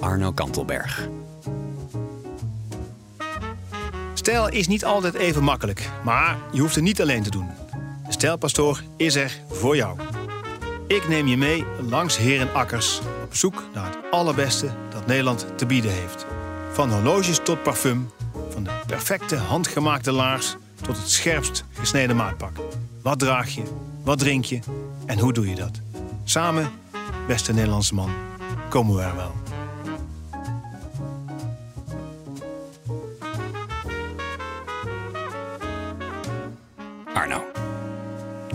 Arno Kantelberg. Stijl is niet altijd even makkelijk, maar je hoeft het niet alleen te doen. De Stijlpastoor is er voor jou. Ik neem je mee langs herenakkers op zoek naar het allerbeste dat Nederland te bieden heeft. Van horloges tot parfum, van de perfecte handgemaakte laars tot het scherpst gesneden maatpak. Wat draag je, wat drink je en hoe doe je dat? Samen, beste Nederlandse man, komen we er wel.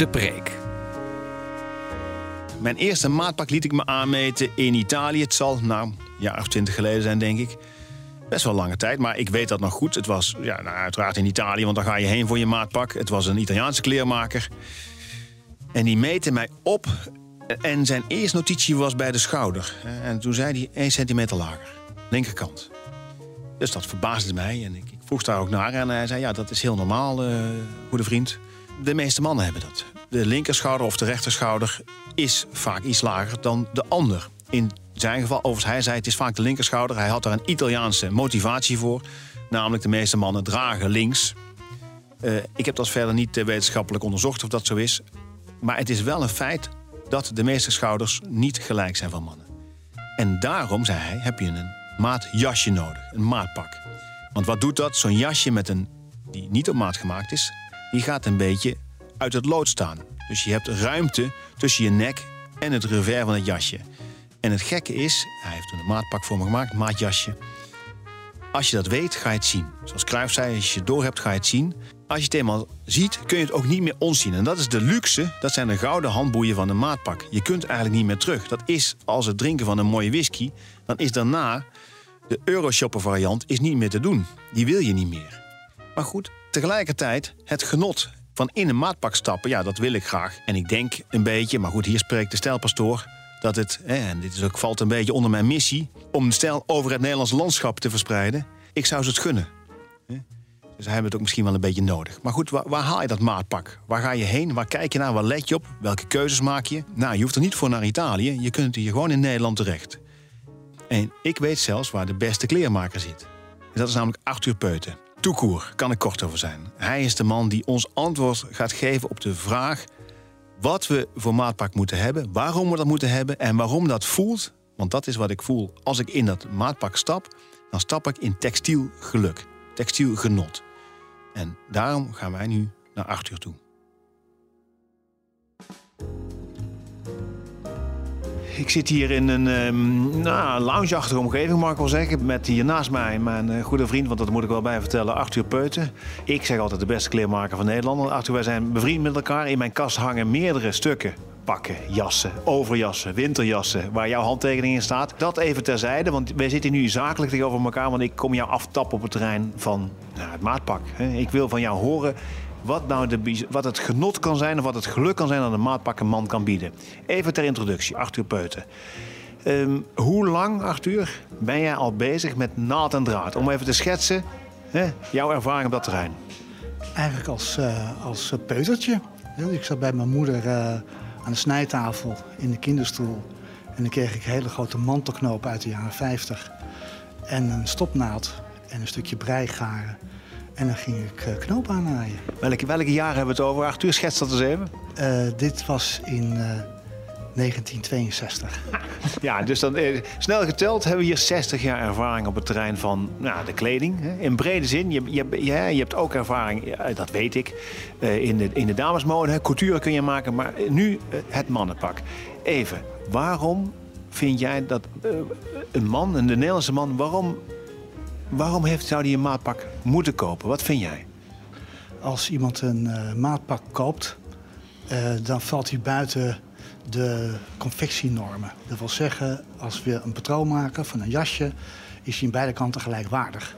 De preek. Mijn eerste maatpak liet ik me aanmeten in Italië. Het zal, nou, een jaar of twintig geleden zijn, denk ik. Best wel lange tijd, maar ik weet dat nog goed. Het was ja, nou, uiteraard in Italië, want dan ga je heen voor je maatpak. Het was een Italiaanse kleermaker. En die meette mij op. En zijn eerste notitie was bij de schouder. En toen zei hij 1 centimeter lager. Linkerkant. Dus dat verbaasde mij. En ik, vroeg daar ook naar. En hij zei, ja, dat is heel normaal, uh, goede vriend. De meeste mannen hebben dat. De linkerschouder of de rechterschouder is vaak iets lager dan de ander. In zijn geval, overigens, hij zei het is vaak de linkerschouder. Hij had daar een Italiaanse motivatie voor. Namelijk de meeste mannen dragen links. Uh, ik heb dat verder niet uh, wetenschappelijk onderzocht of dat zo is. Maar het is wel een feit dat de meeste schouders niet gelijk zijn van mannen. En daarom, zei hij, heb je een maatjasje nodig, een maatpak. Want wat doet dat? Zo'n jasje met een, die niet op maat gemaakt is, die gaat een beetje uit het lood staan. Dus je hebt ruimte tussen je nek en het revers van het jasje. En het gekke is, hij heeft een maatpak voor me gemaakt, maatjasje. Als je dat weet, ga je het zien. Zoals Cruijff zei, als je het door hebt, ga je het zien. Als je het eenmaal ziet, kun je het ook niet meer ontzien. En dat is de luxe, dat zijn de gouden handboeien van een maatpak. Je kunt eigenlijk niet meer terug. Dat is als het drinken van een mooie whisky. Dan is daarna de Euroshopper variant is niet meer te doen. Die wil je niet meer. Maar goed, tegelijkertijd het genot van in een maatpak stappen, ja, dat wil ik graag. En ik denk een beetje, maar goed, hier spreekt de stijlpastoor, dat het, en dit is ook, valt een beetje onder mijn missie, om de stijl over het Nederlands landschap te verspreiden. Ik zou ze het gunnen. Dus hebben het ook misschien wel een beetje nodig. Maar goed, waar, waar, haal je dat maatpak? Waar ga je heen? Waar kijk je naar? Waar let je op? Welke keuzes maak je? Nou, je hoeft er niet voor naar Italië. Je kunt hier gewoon in Nederland terecht. En ik weet zelfs waar de beste kleermaker zit. Dat is namelijk Arthur Peuten. Toekoer, kan ik kort over zijn. Hij is de man die ons antwoord gaat geven op de vraag... wat we voor maatpak moeten hebben, waarom we dat moeten hebben... en waarom dat voelt, want dat is wat ik voel. Als ik in dat maatpak stap, dan stap ik in textiel geluk, textiel genot. En daarom gaan wij nu naar Arthur toe. Ik zit hier in een um, nou, loungeachtige omgeving, mag ik wel zeggen. Met hier naast mij mijn uh, goede vriend, want dat moet ik wel bij vertellen, Arthur Peuten. Ik zeg altijd de beste kleermaker van Nederland. Arthur, wij zijn bevriend met elkaar. In mijn kast hangen meerdere stukken pakken, jassen, overjassen, winterjassen, waar jouw handtekening in staat. Dat even terzijde, want wij zitten nu zakelijk tegenover elkaar, want ik kom jou aftappen op het terrein van nou, het maatpak. Ik wil van jou horen wat, nou de, wat het genot kan zijn of wat het geluk kan zijn dat een maatpak een man kan bieden. Even ter introductie, Arthur Peuten. Um, hoe lang, Arthur, ben jij al bezig met naald en draad? Om even te schetsen, hè, jouw ervaring op dat terrein. Eigenlijk als, uh, als peutertje. Ik zat bij mijn moeder uh, aan de snijtafel in de kinderstoel. En dan kreeg ik hele grote mantelknopen uit de jaren 50. En een stopnaald en een stukje breigaren. En dan ging ik uh, knoop aannaaien. Welke, welke jaren hebben we het over? Arthur, schets dat eens even. Uh, dit was in uh, 1962. ja, dus dan snel geteld hebben we hier 60 jaar ervaring op het terrein van nou, de kleding. Hè. In brede zin. Je, je, je, je hebt ook ervaring, dat weet ik, in, de, in de damesmode. Couture kun je maken, maar nu het mannenpak. Even, waarom vind jij dat een man, een Nederlandse man, waarom Waarom heeft, zou hij een maatpak moeten kopen? Wat vind jij? Als iemand een uh, maatpak koopt, uh, dan valt hij buiten de confectienormen. Dat wil zeggen, als we een patroon maken van een jasje, is die in beide kanten gelijkwaardig.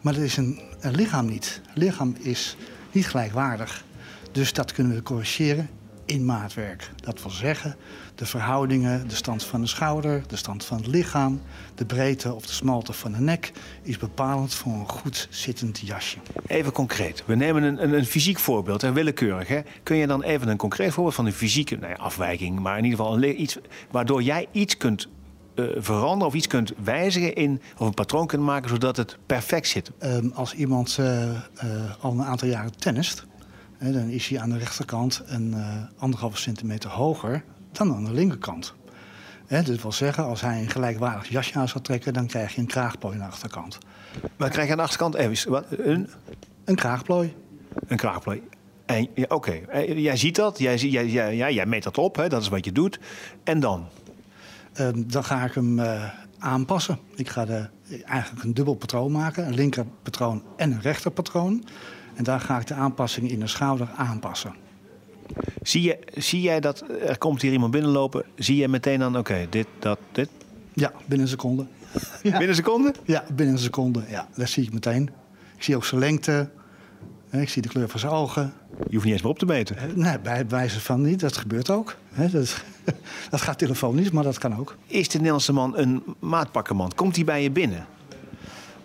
Maar dat is een, lichaam niet. Lichaam is niet gelijkwaardig. Dus dat kunnen we corrigeren in maatwerk. Dat wil zeggen, de verhoudingen, de stand van de schouder, de stand van het lichaam, de breedte of de smalte van de nek is bepalend voor een goed zittend jasje. Even concreet. We nemen een, een, een fysiek voorbeeld, hè, willekeurig. Hè. Kun je dan even een concreet voorbeeld van een fysieke nou ja, afwijking, maar in ieder geval een, iets waardoor jij iets kunt uh, veranderen of iets kunt wijzigen in, of een patroon kunt maken zodat het perfect zit? Um, als iemand uh, uh, al een aantal jaren tennist, dan is hij aan de rechterkant een anderhalve centimeter hoger dan aan de linkerkant. He, dat wil zeggen, als hij een gelijkwaardig jasje aan zou trekken, dan krijg je een kraagplooi aan de achterkant. Maar krijg je aan de achterkant even wat, een... Een kraagplooi. Een kraagplooi. Ja, Oké, okay. jij ziet dat, jij, jij, jij, jij meet dat op, hè? dat is wat je doet. En dan? Uh, dan ga ik hem uh, aanpassen. Ik ga de, eigenlijk een dubbel patroon maken, een linkerpatroon en een rechterpatroon. En daar ga ik de aanpassing in de schouder aanpassen. Zie, je, zie jij dat er komt hier iemand binnenlopen? Zie je meteen dan, oké, dit, dat, dit? Ja, binnen een seconde. Ja. Binnen een seconde? Ja, binnen een seconde. Ja, dat zie ik meteen. Ik zie ook zijn lengte. Ik zie de kleur van zijn ogen. Je hoeft niet eens meer op te meten. Nee, bij wijze van niet. Dat gebeurt ook. Dat, dat gaat telefonisch, maar dat kan ook. Is de Nederlandse man een maatpakkerman? Komt hij bij je binnen?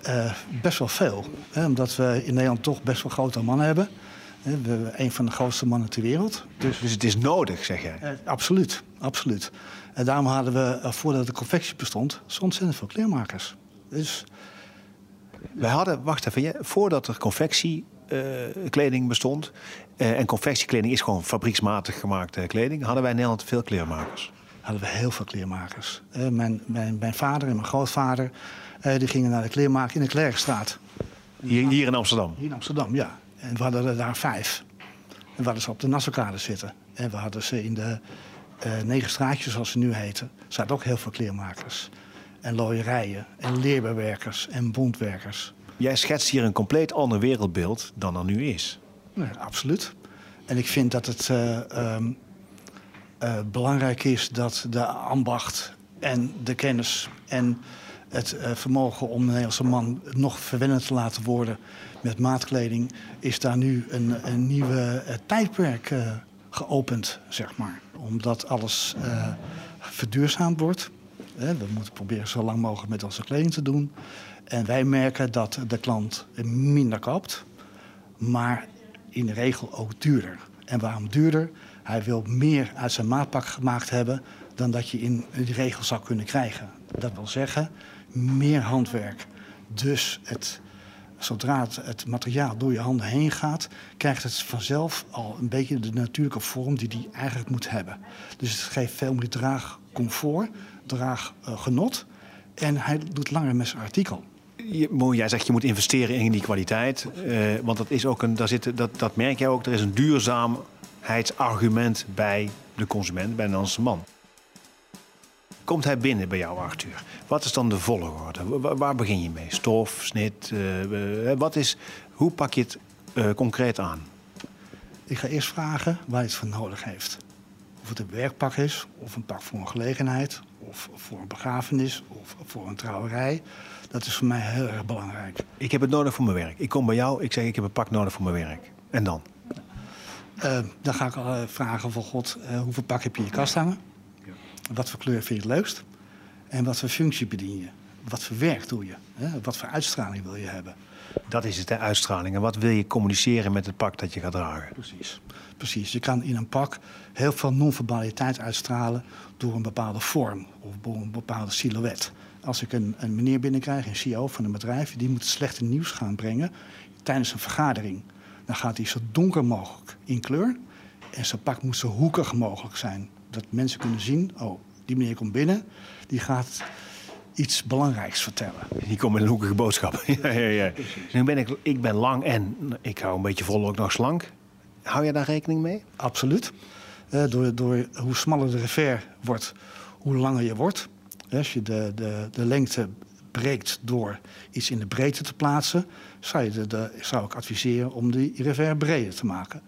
Uh, best wel veel. Hè, omdat we in Nederland toch best wel grote mannen hebben. We hebben een van de grootste mannen ter wereld. Dus, dus het is nodig, zeg jij? Uh, absoluut, absoluut. En daarom hadden we, uh, voordat de confectie bestond, zo ontzettend veel kleermakers. Dus... Wij hadden, wacht even, voordat er confectie kleding bestond. Uh, en confectiekleding is gewoon fabrieksmatig gemaakte kleding. Hadden wij in Nederland veel kleermakers? Hadden we heel veel kleermakers. Uh, mijn, mijn, mijn, vader en mijn grootvader uh, die gingen naar de kleermaker in de Klerkstraat. Hier, hier in Amsterdam? Hier in Amsterdam, ja. En we hadden er daar vijf. En we hadden ze op de Nassaukade zitten. En we hadden ze in de negen straatjes, zoals ze nu heten, zaten ook heel veel kleermakers. En looierijen, en leerbewerkers, en bondwerkers. Jij schetst hier een compleet ander wereldbeeld dan er nu is. Nee, absoluut. En ik vind dat het uh, um, uh, belangrijk is dat de ambacht en de kennis en het uh, vermogen om de Nederlandse man nog verwennend te laten worden met maatkleding, is daar nu een, een nieuwe tijdperk geopend, zeg maar. Omdat alles verduurzaamd wordt. We moeten proberen zo lang mogelijk met onze kleding te doen. En wij merken dat de klant minder koopt, maar in de regel ook duurder. En waarom duurder? Hij wil meer uit zijn maatpak gemaakt hebben dan dat je in de regel zou kunnen krijgen. Dat wil zeggen, meer handwerk. Dus het, zodra het, materiaal door je handen heen gaat, krijgt het vanzelf al een beetje de natuurlijke vorm die hij eigenlijk moet hebben. Dus het geeft veel meer draagcomfort, draaggenot. En hij doet langer met zijn artikel. Je, jij zegt je moet investeren in die kwaliteit. Uh, want dat, is ook een, daar zit, dat, dat merk jij ook. Er is een duurzaamheidsargument bij de consument, bij de Nederlandse man. Komt hij binnen bij jou, Arthur? Wat is dan de volgorde? Waar, begin je mee? Stof, snit? Uh, uh, wat is, hoe pak je het concreet aan? Ik ga eerst vragen waar hij het voor nodig heeft. Of het een werkpak is, of een pak voor een gelegenheid, of voor een begrafenis, of voor een trouwerij. Dat is voor mij heel erg belangrijk. Ik heb het nodig voor mijn werk. Ik kom bij jou, ik zeg ik heb een pak nodig voor mijn werk. En dan? Uh, dan ga ik uh, vragen van God, uh, hoeveel pak heb je in je kast hangen? Ja. Wat voor kleur vind je het leukst? En wat voor functie bedien je? Wat voor werk doe je? Hè? Wat voor uitstraling wil je hebben? Dat is het, de uitstraling. En wat wil je communiceren met het pak dat je gaat dragen? Precies. Precies. Je kan in een pak heel veel non-verbaliteit uitstralen door een bepaalde vorm of door een bepaalde silhouet. Als ik een, een meneer binnenkrijg, een CEO van een bedrijf, die moet slechte nieuws gaan brengen tijdens een vergadering. Dan gaat hij zo donker mogelijk in kleur en zijn pak moet zo hoekig mogelijk zijn. Dat mensen kunnen zien, oh, die meneer komt binnen, die gaat iets belangrijks vertellen. Die komt met een hoekige boodschap. ja, ja, ja. Nu ben ik, ik ben lang en ik hou een beetje vol ook nog slank. Hou je daar rekening mee? Absoluut. Uh, door, door hoe smaller de revers wordt, hoe langer je wordt. Als je de, de, de lengte breekt door iets in de breedte te plaatsen, zou, je de, de, zou ik adviseren om die revers breder te maken.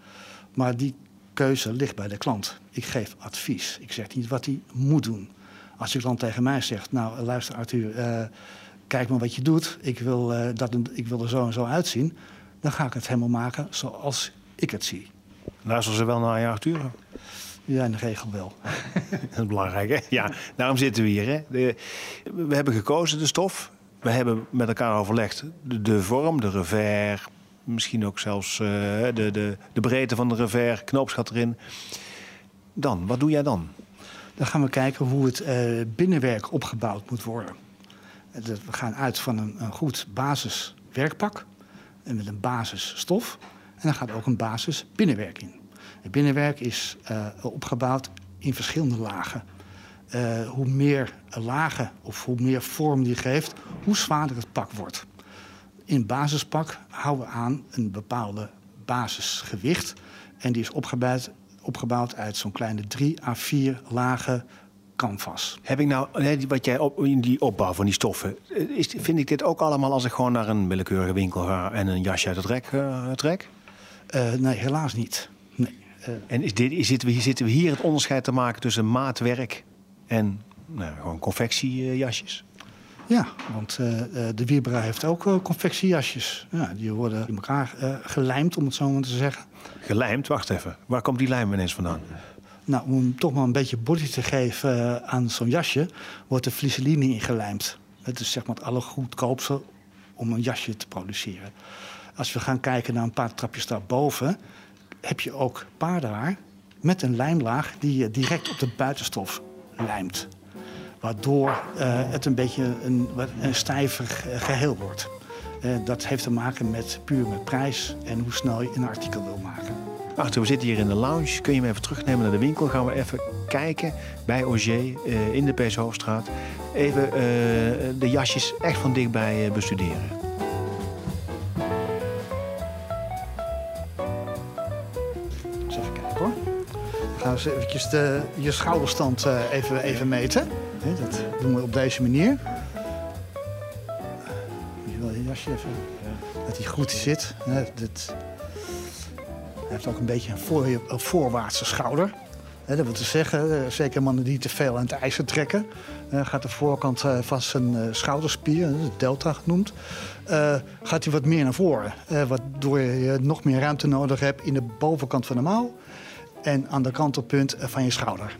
Maar die keuze ligt bij de klant. Ik geef advies. Ik zeg niet wat hij moet doen. Als je klant tegen mij zegt, nou luister Arthur, uh, kijk maar wat je doet. Ik wil, uh, dat, ik wil er zo en zo uitzien. Dan ga ik het helemaal maken zoals ik het zie. Luisteren ze wel naar je Arthur? Ja, in de regel wel. dat is belangrijk, hè? Ja, daarom zitten we hier. Hè? De, we hebben gekozen de stof. We hebben met elkaar overlegd de, de vorm, de revers, misschien ook zelfs uh, de, de, de breedte van de revers, knoopsgat erin. Dan, wat doe jij dan? Dan gaan we kijken hoe het uh, binnenwerk opgebouwd moet worden. We gaan uit van een, een goed basiswerkpak en met een basisstof. En dan gaat ook een basis binnenwerk in. Het binnenwerk is uh, opgebouwd in verschillende lagen. Uh, hoe meer lagen of hoe meer vorm die geeft, hoe zwaarder het pak wordt. In het basispak houden we aan een bepaalde basisgewicht. En die is opgebouwd, opgebouwd uit zo'n kleine drie à vier lagen canvas. Heb ik nou, wat jij op, in die opbouw van die stoffen, is, vind ik dit ook allemaal als ik gewoon naar een willekeurige winkel ga en een jasje uit het rek uh, trek? Uh, nee, helaas niet. Nee. En is dit, is, zitten, we, zitten we hier het onderscheid te maken tussen maatwerk en nou, gewoon confectiejasjes? Ja, want uh, de Wiebra heeft ook uh, confectiejasjes. Ja, die worden in elkaar uh, gelijmd, om het zo maar te zeggen. Gelijmd? Wacht even. Waar komt die lijm ineens vandaan? Nou, om toch maar een beetje body te geven aan zo'n jasje... wordt er vliseline ingelijmd. Het is zeg maar het allergoedkoopste om een jasje te produceren. Als we gaan kijken naar een paar trapjes daarboven... heb je ook paardenhaar met een lijmlaag... die je direct op de buitenstof lijmt waardoor uh, het een beetje een, een stijver geheel wordt. Uh, dat heeft te maken met puur met prijs en hoe snel je een artikel wil maken. Achter, we zitten hier in de lounge. Kun je me even terugnemen naar de winkel? Gaan we even kijken bij Auger uh, in de Pees Hoofdstraat. Even de jasjes echt van dichtbij bestuderen. Eens eventjes de, je schouderstand even, even meten. Dat doen we op deze manier. Je wil je jasje even. Dat hij goed zit. Dit, hij heeft ook een beetje een, voor, een voorwaartse schouder. Dat wil te zeggen, zeker mannen die te veel aan het ijzer trekken, gaat de voorkant van zijn schouderspier, de delta genoemd, gaat hij wat meer naar voren. Waardoor je nog meer ruimte nodig hebt in de bovenkant van de mouw en aan de kantelpunt van je schouder.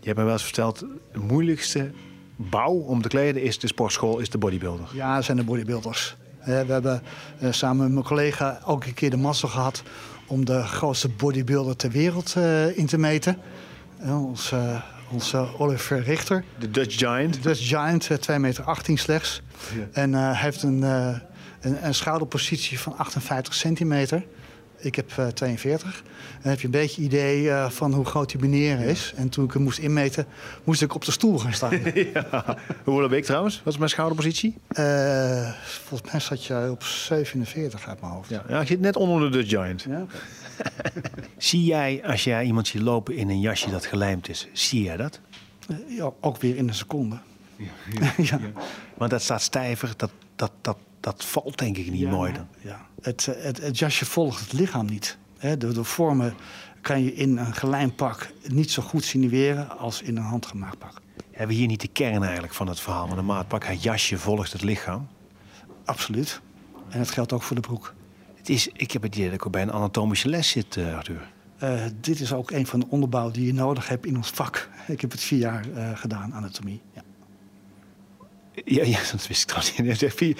Je hebt me wel eens verteld, de moeilijkste bouw om te kleden is de sportschool, is de bodybuilder. Ja, dat zijn de bodybuilders. We hebben samen met mijn collega ook een keer de massa gehad om de grootste bodybuilder ter wereld in te meten. Onze, onze Oliver Richter. De Dutch Giant. De Dutch Giant, 2,18 meter heeft Ja. En hij uh, heeft een, uh, een, een, schouderpositie van 58 centimeter. Ik heb uh, 42. Dan heb je een beetje idee uh, van hoe groot die meneer is. En toen ik hem moest inmeten, moest ik op de stoel gaan staan. ja. Hoeveel heb ik trouwens? Wat is mijn schouderpositie? Uh, volgens mij zat je op 47 uit mijn hoofd. Ja, ja ik zit net onder de Dutch Giant. Ja? zie jij, als jij iemand ziet lopen in een jasje dat gelijmd is, zie jij dat? Uh, ja, ook weer in een seconde. Ja, ja, ja. Want dat staat stijver, dat, dat, dat, dat valt denk ik niet mooi dan. Ja. Het, het, het jasje volgt het lichaam niet. He, de, de, vormen kan je in een gelijmpak niet zo goed sinueren als in een handgemaakt pak. Hebben we hier niet de kern eigenlijk van het verhaal? van een maatpak, het jasje volgt het lichaam. Absoluut. En dat geldt ook voor de broek. Het is, ik heb het idee dat ik ook bij een anatomische les zit, uh, Arthur. Uh, dit is ook een van de onderbouw die je nodig hebt in ons vak. Ik heb het vier jaar uh, gedaan, anatomie. Ja. Ja, ja, dat wist ik trouwens niet. Je hebt echt vier,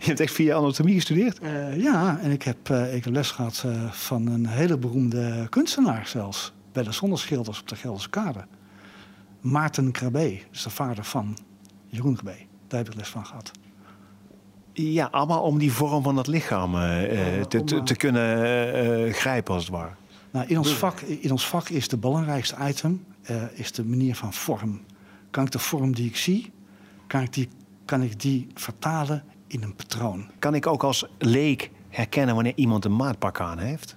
je hebt echt vier anatomie gestudeerd? Uh, ja, en ik heb, ik heb les gehad van een hele beroemde kunstenaar zelfs. Bij de zonneschilders op de Gelderse Kade. Maarten Krabbe, dus de vader van Jeroen Krabbe. Daar heb ik les van gehad. Ja, allemaal om die vorm van het lichaam te, te, te, kunnen grijpen, als het ware. Nou, in, ons vak, in ons vak is de belangrijkste item is de manier van vorm. Kan ik de vorm die ik zie, kan ik, die, kan ik die vertalen in een patroon. Kan ik ook als leek herkennen wanneer iemand een maatpak aan heeft?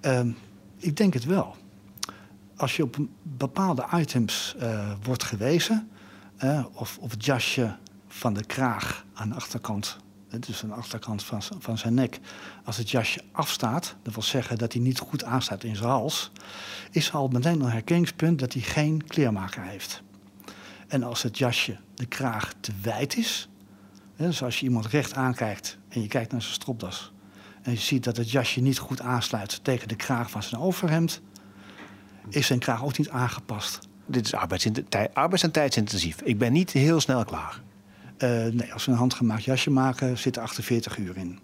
Um, ik denk het wel. Als je op bepaalde items wordt gewezen, of, of het jasje van de kraag aan de achterkant, dus aan de achterkant van, van zijn nek, als het jasje afstaat, dat wil zeggen dat hij niet goed aanstaat in zijn hals, is al meteen een herkenningspunt dat hij geen kleermaker heeft. En als het jasje, de kraag, te wijd is, dus als je iemand recht aankijkt en je kijkt naar zijn stropdas en je ziet dat het jasje niet goed aansluit tegen de kraag van zijn overhemd, is zijn kraag ook niet aangepast. Dit is arbeids- en tijdsintensief. Ik ben niet heel snel klaar. Uh, nee, als we een handgemaakt jasje maken, zitten 48 uur in.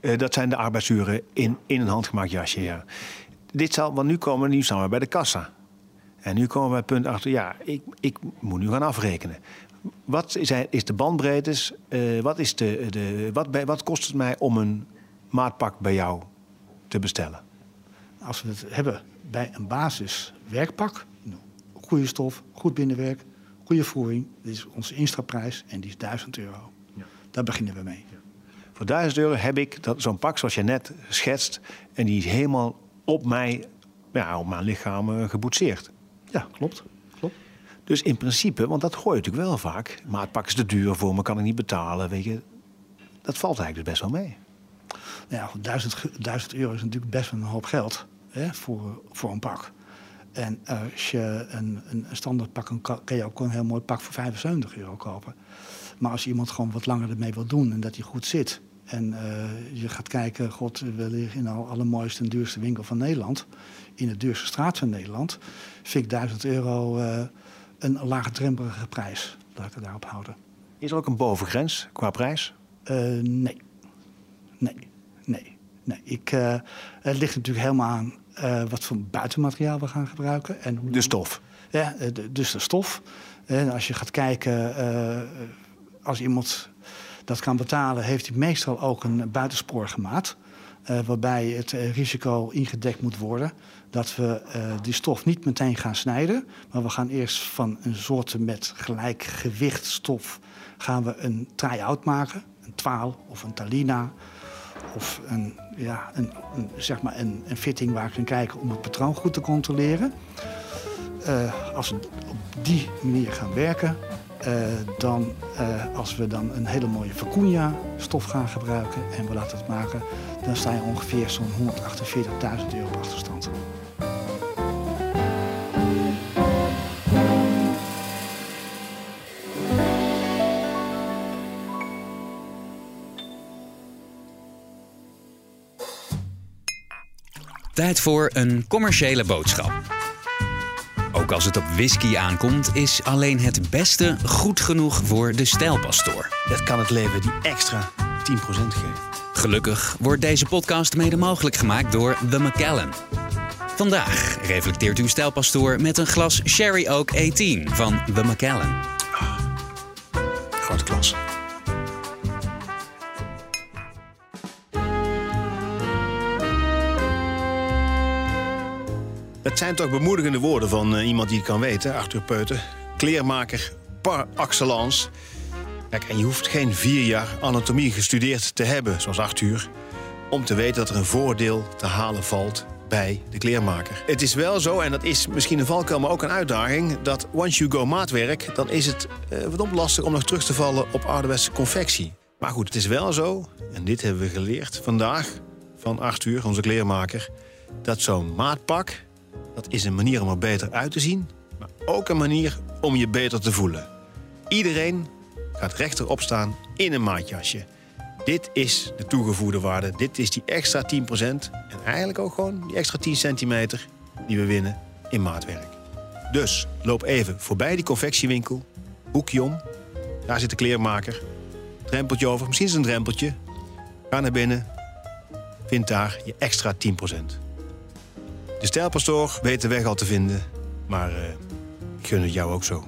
Uh, dat zijn de arbeidsuren in, in een handgemaakt jasje, ja. Dit zal, want nu komen nu staan we bij de kassa. En nu komen we bij punt achter, ja, ik, ik moet nu gaan afrekenen. Wat is, is de bandbreedtes? Uh, wat, is de, de, wat, wat kost het mij om een maatpak bij jou te bestellen? Als we het hebben bij een basis werkpak, goede stof, goed binnenwerk, goede voering. Dit is onze instapprijs en die is 1000 euro. Ja. Daar beginnen we mee. Ja. Voor 1000 euro heb ik zo'n pak zoals je net schetst. En die is helemaal op, mij, ja, op mijn lichaam uh, geboetseerd. Ja, klopt. klopt. Dus in principe, want dat gooi je natuurlijk wel vaak. Maatpak is te duur voor me, kan ik niet betalen. Weet je. Dat valt eigenlijk dus best wel mee. Ja, 1000, 1000 euro is natuurlijk best wel een hoop geld hè, voor, voor een pak. En als je een, een standaard pak, kan je ook een heel mooi pak voor 75 euro kopen. Maar als iemand gewoon wat langer ermee wil doen en dat hij goed zit. En uh, je gaat kijken, god, we liggen in de allermooiste en duurste winkel van Nederland. In de duurste straat van Nederland. Vind ik 1000 euro uh, een laagdrempelige prijs. Laat ik het daarop houden. Is er ook een bovengrens qua prijs? Uh, nee. Nee. Nee. nee. Ik, het ligt natuurlijk helemaal aan uh, wat voor buitenmateriaal we gaan gebruiken. En hoe de stof. Ja, dus de stof. En als je gaat kijken, uh, als iemand dat kan betalen, heeft hij meestal ook een buitenspoorgemaat. Uh, waarbij het risico ingedekt moet worden dat we die stof niet meteen gaan snijden. Maar we gaan eerst van een soort met gelijk gewicht stof gaan we een try-out maken. Een twaal of een talina of een, ja, een, een, zeg maar een, een fitting waar ik kan kijken om het patroon goed te controleren. Uh, als we op die manier gaan werken, uh, dan uh, als we dan een hele mooie Vicuña stof gaan gebruiken en we laten het maken, dan sta je ongeveer zo'n 148.000 euro op achterstand. Tijd voor een commerciële boodschap. Ook als het op whisky aankomt, is alleen het beste goed genoeg voor de stijlpastoor. Dat kan het leven die extra 10% geven. Gelukkig wordt deze podcast mede mogelijk gemaakt door The Macallan. Vandaag reflecteert uw stijlpastoor met een glas Sherry Oak 18 van The Macallan. Oh, grote klas. Zijn toch bemoedigende woorden van uh, iemand die het kan weten, Arthur Peuten. Kleermaker par excellence. Kijk, en je hoeft geen vier jaar anatomie gestudeerd te hebben, zoals Arthur... om te weten dat er een voordeel te halen valt bij de kleermaker. Het is wel zo, en dat is misschien een valkuil, maar ook een uitdaging... dat once you go maatwerk, dan is het uh, verdomd lastig om nog terug te vallen op ouderwetse confectie. Maar goed, het is wel zo, en dit hebben we geleerd vandaag van Arthur, onze kleermaker... dat zo'n maatpak dat is een manier om er beter uit te zien, maar ook een manier om je beter te voelen. Iedereen gaat rechterop staan in een maatjasje. Dit is de toegevoegde waarde. Dit is die extra 10% en eigenlijk ook gewoon die extra 10 centimeter die we winnen in maatwerk. Dus loop even voorbij die confectiewinkel, hoekje om. Daar zit de kleermaker. Drempeltje over, misschien is het een drempeltje. Ga naar binnen. Vind daar je extra 10%. De stijlpastoor weet de weg al te vinden, maar uh, ik gun het jou ook zo.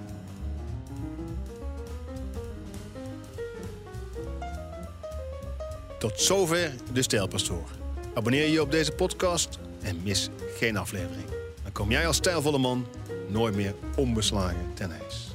Tot zover de Stijlpastoor. Abonneer je op deze podcast en mis geen aflevering. Dan kom jij als stijlvolle man nooit meer onbeslagen ten ijs.